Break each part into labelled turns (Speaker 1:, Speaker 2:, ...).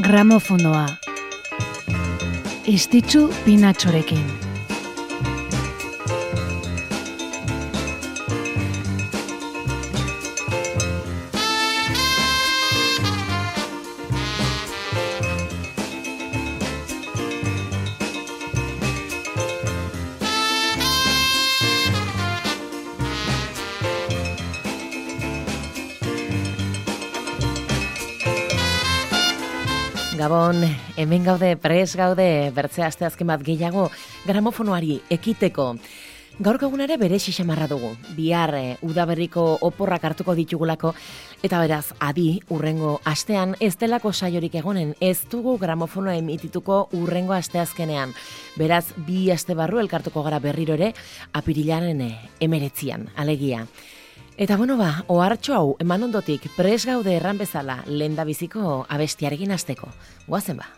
Speaker 1: Gramofonoa. Istitzu pinatxorekin.
Speaker 2: Gabon, hemen gaude, pres gaude, bertzea aste azken bat gehiago, gramofonoari ekiteko. Gaur ere bere xixamarra dugu, bihar e, udaberriko oporrak hartuko ditugulako, eta beraz, adi, urrengo astean, ez delako saiorik egonen, ez dugu gramofonoa emitituko urrengo asteazkenean. Beraz, bi aste barru elkartuko gara berriro ere, apirilaren eh, emeretzian, alegia. Eta bueno ba, ohartxo hau eman ondotik pres gaude erran bezala lenda biziko abestiarekin hasteko. Goazen ba.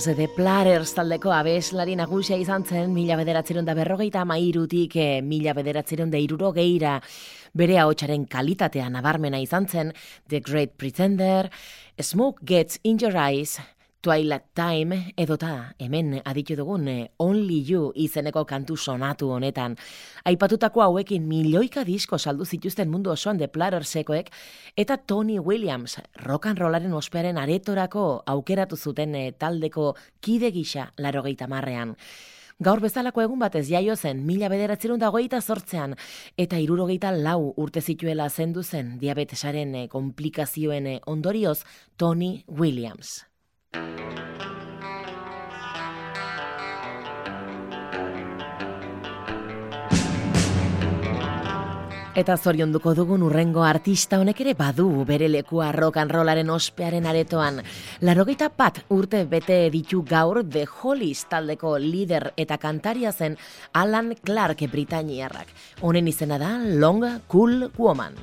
Speaker 2: Williams de Platters taldeko abeslari nagusia izan zen mila bederatzerun da berrogeita mairutik e, eh, mila bederatzerun da iruro geira bere haotxaren kalitatea nabarmena izan zen The Great Pretender, Smoke Gets in Your Eyes, Twilight Time edota hemen aditu dugun eh, Only You izeneko kantu sonatu honetan. Aipatutako hauekin milioika disko saldu zituzten mundu osoan de Plattersekoek eta Tony Williams rock and rollaren ospearen aretorako aukeratu zuten eh, taldeko kide gisa larogeita marrean. Gaur bezalako egun batez jaio zen mila bederatzerun dagoeita sortzean eta irurogeita lau urte zituela zendu zen diabetesaren eh, komplikazioen ondorioz Tony Williams. Eta zorionduko dugun urrengo artista honek ere badu bere lekua rock and rollaren ospearen aretoan. Larogeita pat urte bete ditu gaur The Hollies taldeko lider eta kantaria zen Alan Clark Britaniarrak. Honen izena da Long Cool Woman.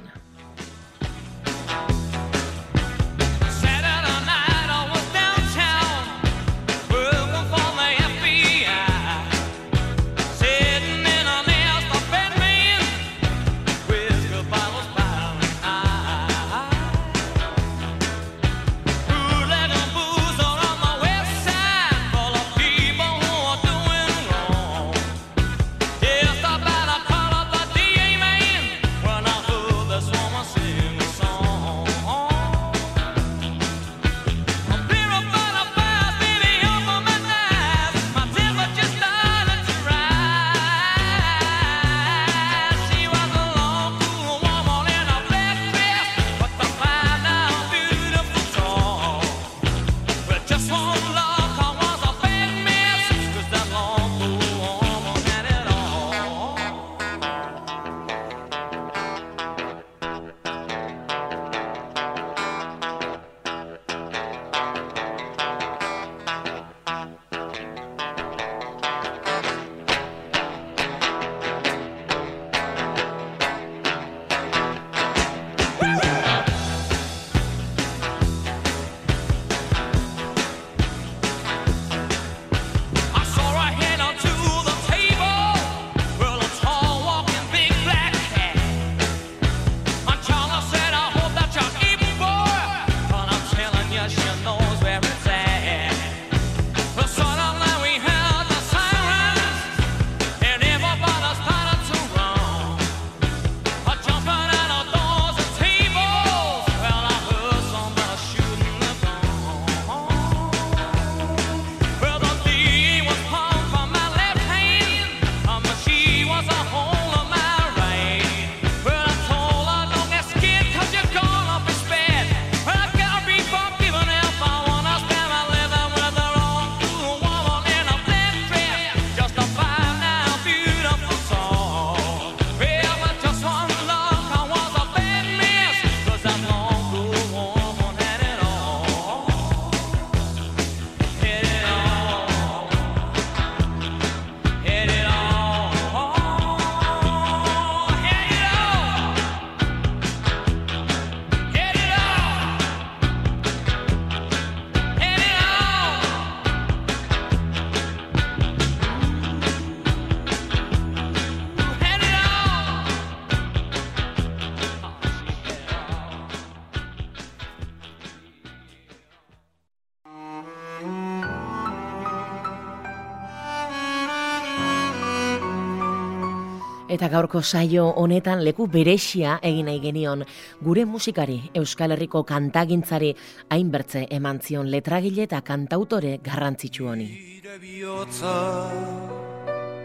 Speaker 3: Eta gaurko saio honetan leku beresia egin nahi genion gure musikari Euskal Herriko kantagintzari hainbertze eman zion letragile eta kantautore garrantzitsu honi.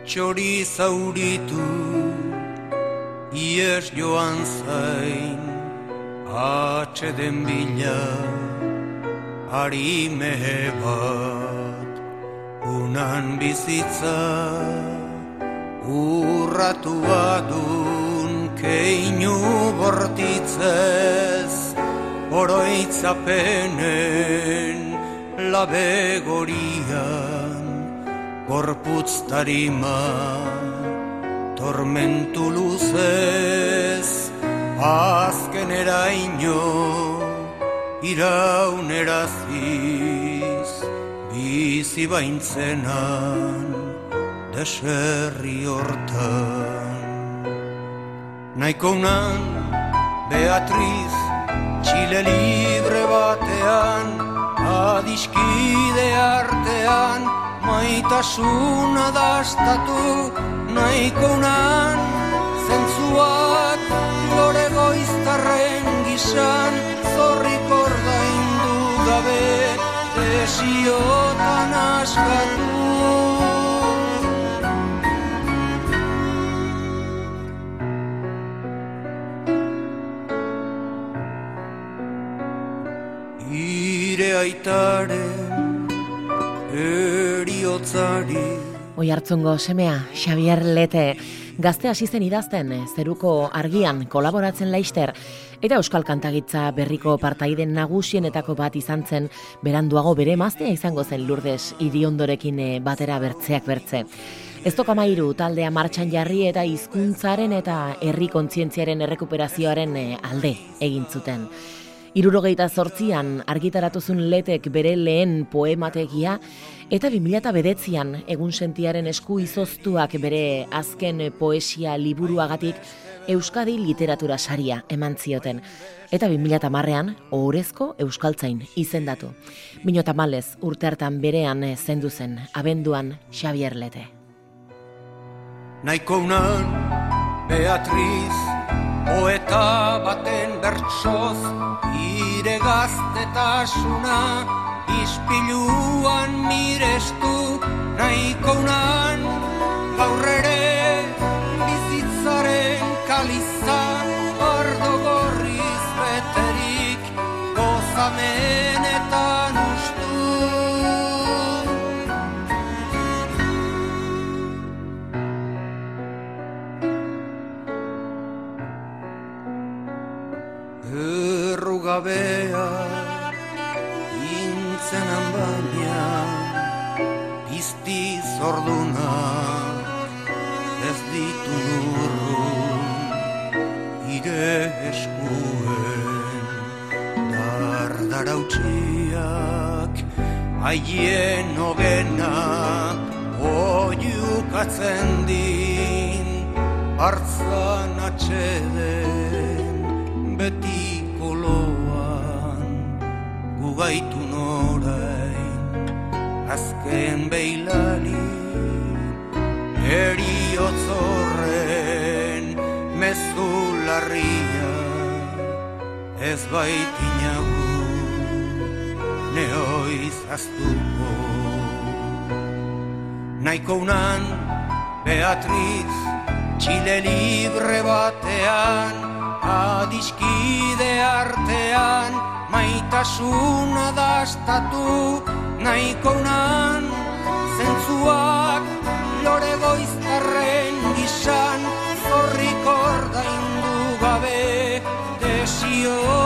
Speaker 4: Txori zauritu Ies joan zain Atxe den bila Ari mehe bat Unan bizitza Urratu adun keinu bortitzez Oroitzapenen labe gorian Gorputz tarima tormentu luzez Azken eraino irauneraziz Bizi baintzenan deserri hortan Naiko unan Beatriz Txile libre batean Adiskide artean Maitasuna dastatu Naiko unan Zentzuak Lore goiztarren gizan Zorrik ordaindu gabe Desiotan askatu aitaren eriotzari
Speaker 3: Oi hartzungo semea, Xavier Lete, gazte hasi zen idazten, zeruko argian kolaboratzen laister, eta euskal kantagitza berriko partaiden nagusienetako bat izan zen, beranduago bere maztea izango zen lurdez idiondorekin eh, batera bertzeak bertze. Ez tokamairu taldea martxan jarri eta hizkuntzaren eta herri kontzientziaren errekuperazioaren eh, alde egin zuten. Irurogeita zortzian argitaratuzun letek bere lehen poemategia, eta 2000 bedetzian egun sentiaren esku izoztuak bere azken poesia liburuagatik Euskadi literatura saria eman zioten. Eta 2000 marrean, ohorezko Euskaltzain izendatu. Bino malez urte hartan berean zendu zen, abenduan Xavier Lete.
Speaker 4: Naiko unan, Beatriz, poeta baten bertsoz, ire gaztetasuna ispiluan mirestu nahiko unan. Gaur ere bizitzaren kaliza errugabea intzen handania bizti zorduna ez ditu nurru ire eskuen. Dardara utxiak aien ogena oiukatzen din hartzan atxeden. Gugaitu norain. Azken beilari eriotzorren mezu larria. Ez baitinagu neoiz aztuko. Naiko unan Beatriz Txile libre batean Adiskide artean Maitasuna dastatu Naiko unan Zentzuak Lore goiztarren gisan Zorrik ordaindu gabe Desiotan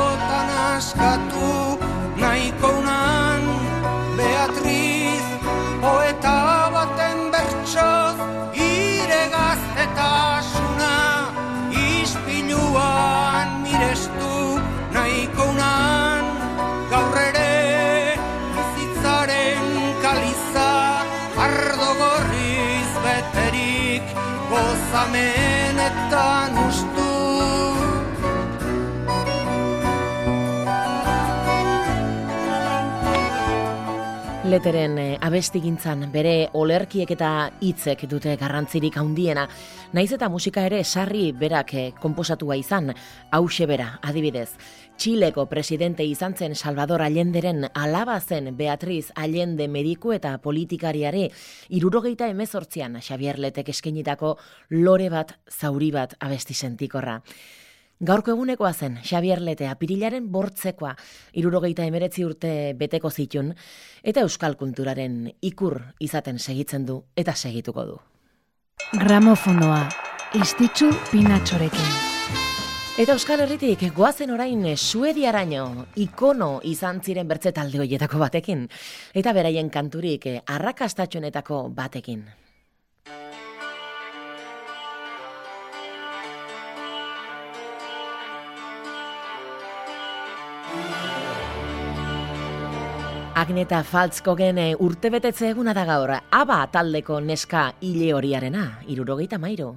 Speaker 3: Leteren eh, abestigintzan bere olerkiek eta hitzek dute garrantzirik handiena. Naiz eta musika ere sarri berak eh, konposatua izan, hause bera, adibidez. Txileko presidente izan zen Salvador Allenderen alaba zen Beatriz Allende mediku eta politikariare irurogeita emezortzian Xavier Letek eskenitako lore bat, zauri bat abesti sentikorra. Gaurko egunekoa zen, Xavier Lete apirilaren bortzekoa, irurogeita emeretzi urte beteko zitun, eta euskal kulturaren ikur izaten segitzen du eta segituko du.
Speaker 1: Gramofonoa, istitzu pinatxorekin.
Speaker 3: Eta Euskal Herritik goazen orain Suediaraino ikono izan ziren bertze talde hoietako batekin, eta beraien kanturik arrakastatxonetako batekin. Agneta Faltzkogen eh, urtebetetze eguna da gaur, aba taldeko neska hile horiarena, irurogeita mairo.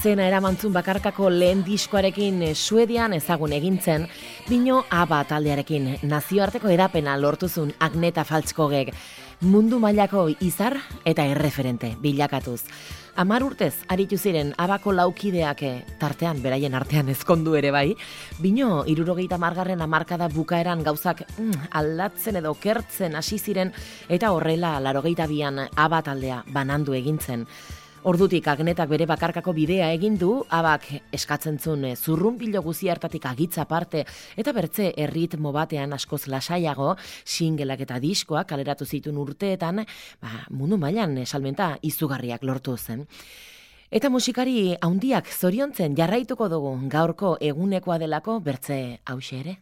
Speaker 3: Izena eramantzun bakarkako lehen diskoarekin eh, Suedian ezagun egintzen, bino aba taldearekin nazioarteko edapena lortuzun Agneta Faltzkogek mundu mailako izar eta erreferente bilakatuz. Amar urtez aritu ziren abako laukideak eh, tartean, beraien artean ezkondu ere bai, bino irurogeita margarren amarkada bukaeran gauzak mm, aldatzen edo kertzen hasi ziren eta horrela larogeita bian aba taldea banandu egintzen. Ordutik agnetak bere bakarkako bidea egin du, abak eskatzen zuen eh, zurrunpilo guzi hartatik agitza parte, eta bertze erritmo batean askoz lasaiago, singelak eta diskoak kaleratu zituen urteetan, ba, mundu mailan eh, salmenta izugarriak lortu zen. Eta musikari haundiak zoriontzen jarraituko dugu gaurko egunekoa delako bertze hause ere.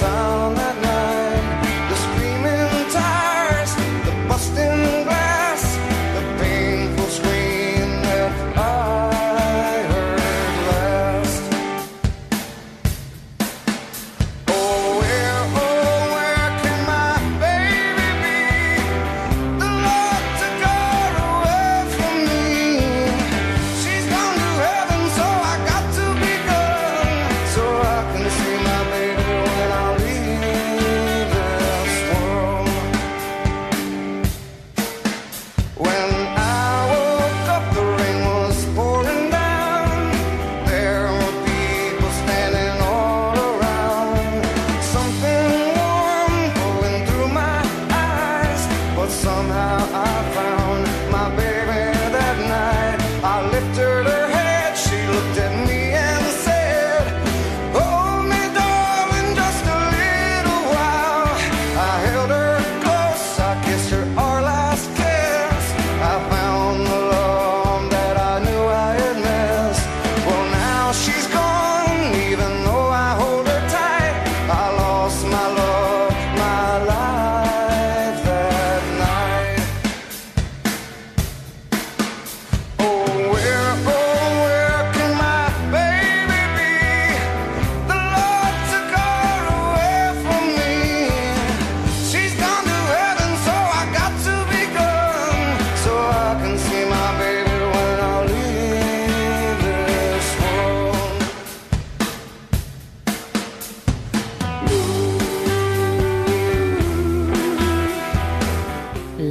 Speaker 5: Sound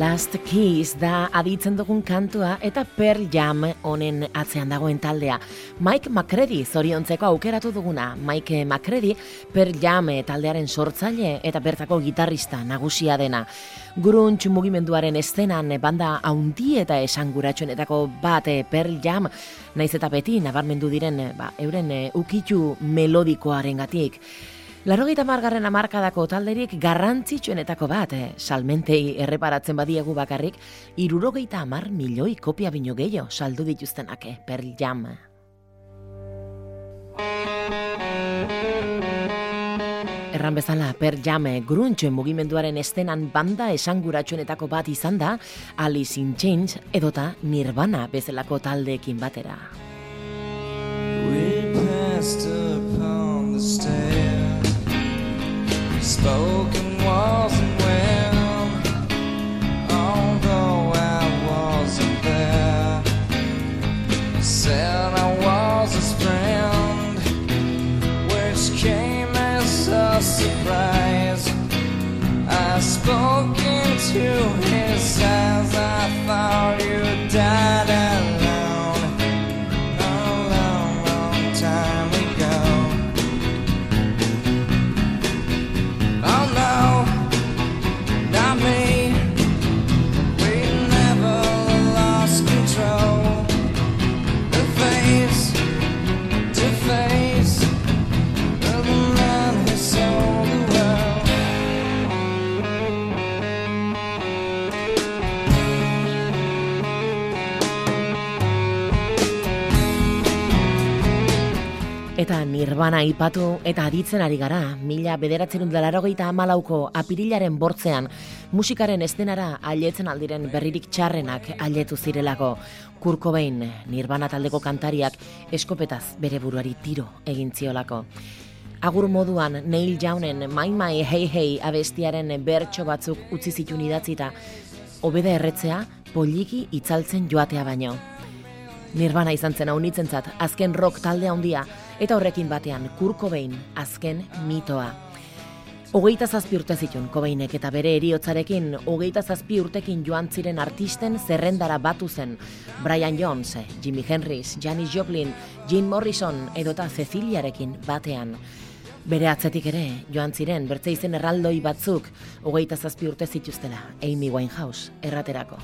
Speaker 5: Last Kiss
Speaker 3: da aditzen dugun kantua eta Pearl Jam honen atzean dagoen taldea. Mike McCready zoriontzeko aukeratu duguna. Mike McCready Pearl Jam taldearen sortzaile eta bertako gitarrista nagusia dena. Grunge mugimenduaren estenan banda haundi eta esanguratsuenetako bat eh, Pearl Jam naiz eta beti nabarmendu diren ba, euren eh, ukitu melodikoarengatik. Larogeita margarren amarkadako talderik garrantzitsuenetako bat, eh? salmentei erreparatzen badiegu bakarrik, irurogeita amar milioi kopia bino gehiago saldu dituztenak, eh? Pearl Jam. Erran bezala, Pearl Jam eh, grunge mugimenduaren estenan banda esanguratsuenetako bat izan da, Alice in Chains edota Nirvana bezalako taldeekin batera.
Speaker 6: We passed upon the stair. spoken walls and
Speaker 3: when Nirvana ipatu eta aditzen ari gara, mila bederatzerun delarogeita amalauko apirilaren bortzean, musikaren estenara ailetzen aldiren berririk txarrenak ailetu zirelako. Kurko behin, Nirvana taldeko kantariak eskopetaz bere buruari tiro egin ziolako. Agur moduan Neil Jaunen My My Hey Hey abestiaren bertso batzuk utzi zitun idatzita, hobeda erretzea poliki itzaltzen joatea baino. Nirvana izan zen haunitzentzat azken rock talde handia eta horrekin batean Kurt Cobain azken mitoa. Hogeita zazpi urte zitun Cobainek eta bere eriotzarekin hogeita zazpi urtekin joan ziren artisten zerrendara batu zen Brian Jones, Jimi Hendrix, Janis Joplin, Jim Morrison edota Ceciliarekin batean. Bere atzetik ere, joan ziren bertze izen erraldoi batzuk hogeita zazpi urte zituztela Amy Winehouse erraterako.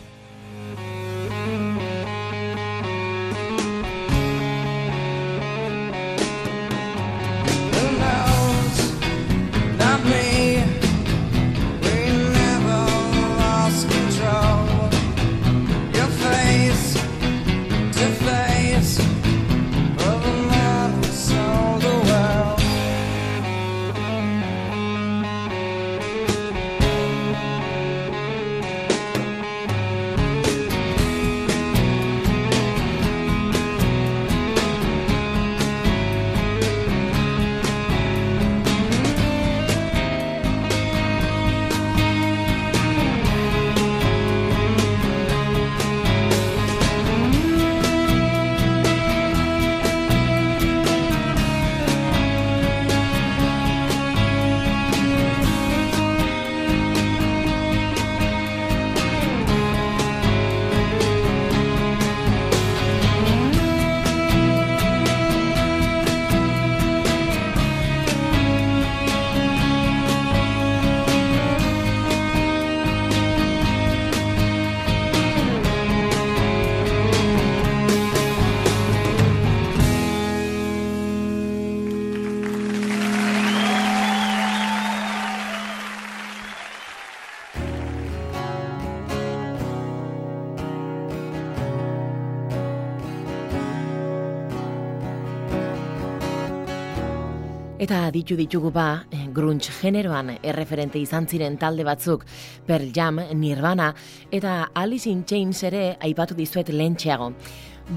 Speaker 3: Eta ditu ditugu ba, eh, grunge generoan erreferente izan ziren talde batzuk, Pearl Jam, Nirvana eta Alice in Chains ere aipatu dizuet lentxeago.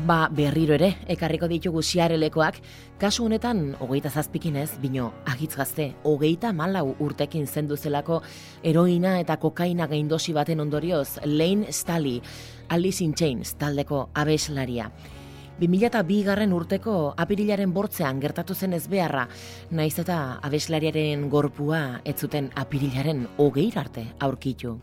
Speaker 3: Ba, berriro ere, ekarriko ditugu siarelekoak, kasu honetan, hogeita zazpikinez, bino, agitz gazte, hogeita malau urtekin zendu zelako heroina eta kokaina gaindosi baten ondorioz, Lane Staley, Alice in Chains taldeko abeslaria. 2002 garren urteko apirilaren bortzean gertatu zen ezbeharra, naiz eta abeslariaren gorpua ez zuten apirilaren hogei arte aurkitu.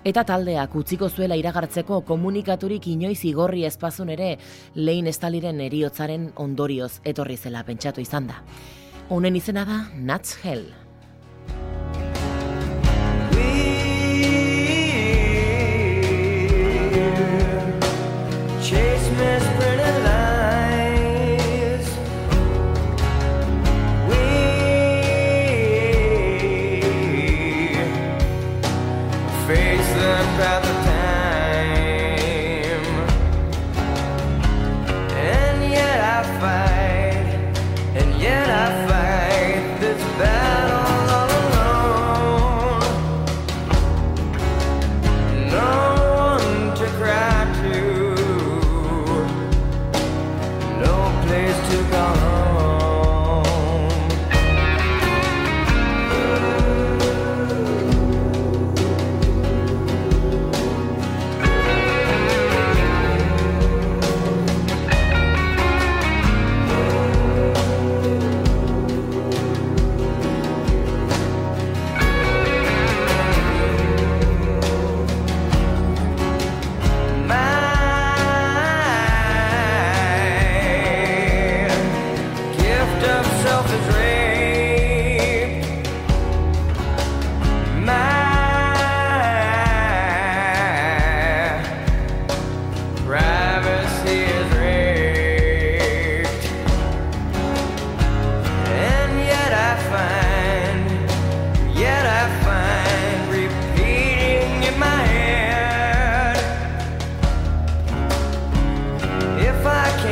Speaker 3: Eta taldeak utziko zuela iragartzeko komunikaturik inoiz igorri espazun ere lehin estaliren eriotzaren ondorioz etorri zela pentsatu izan da. Honen izena da Nuts Hell.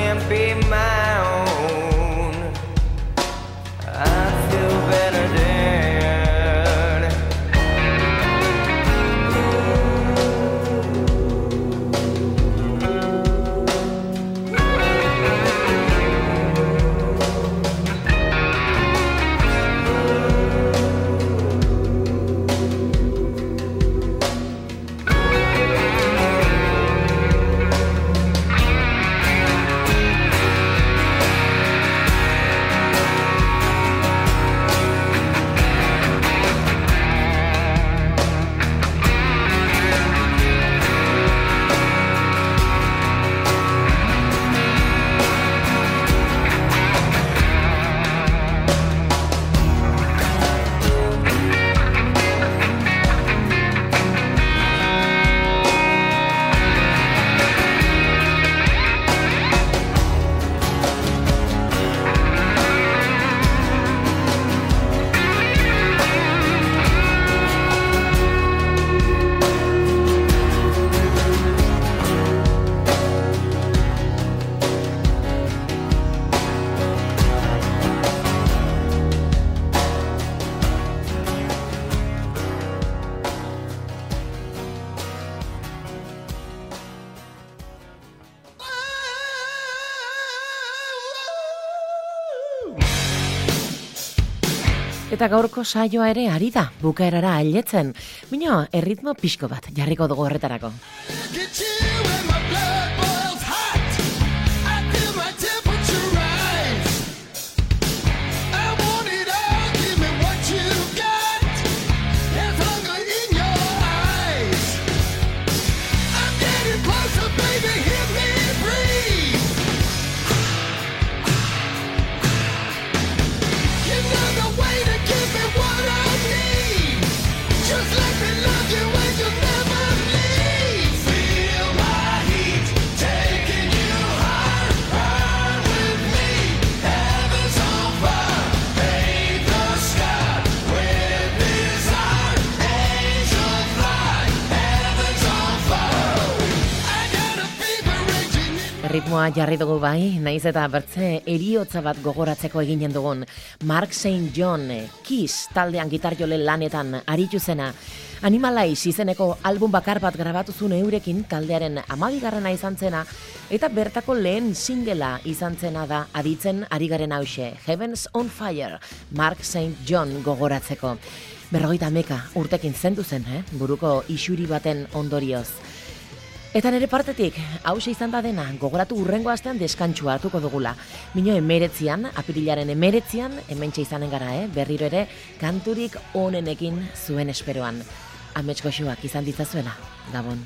Speaker 7: can't be mine.
Speaker 3: Eta gaurko saioa ere ari da, bukaerara ailetzen. Mino, erritmo pixko bat, jarriko dugu horretarako.
Speaker 8: Get you
Speaker 3: jarri dugu bai, naiz eta bertze eriotza bat gogoratzeko eginen dugun. Mark St. John, Kiss taldean gitarjole lanetan aritu zena. Animalize izeneko album bakar bat grabatu zuen eurekin taldearen amabigarrena izan zena, eta bertako lehen singela izan zena da aditzen ari garen hause, Heavens on Fire, Mark St. John gogoratzeko. Berrogeita meka urtekin zendu zen, eh? buruko isuri baten ondorioz. Eta nire partetik, hause izan da dena, gogoratu urrengo astean deskantsua hartuko dugula. Mino emeretzian, apirilaren emeretzian, hemen izanen gara, eh? berriro ere, kanturik onenekin zuen esperoan. Amets goxuak izan ditzazuela, Gabon.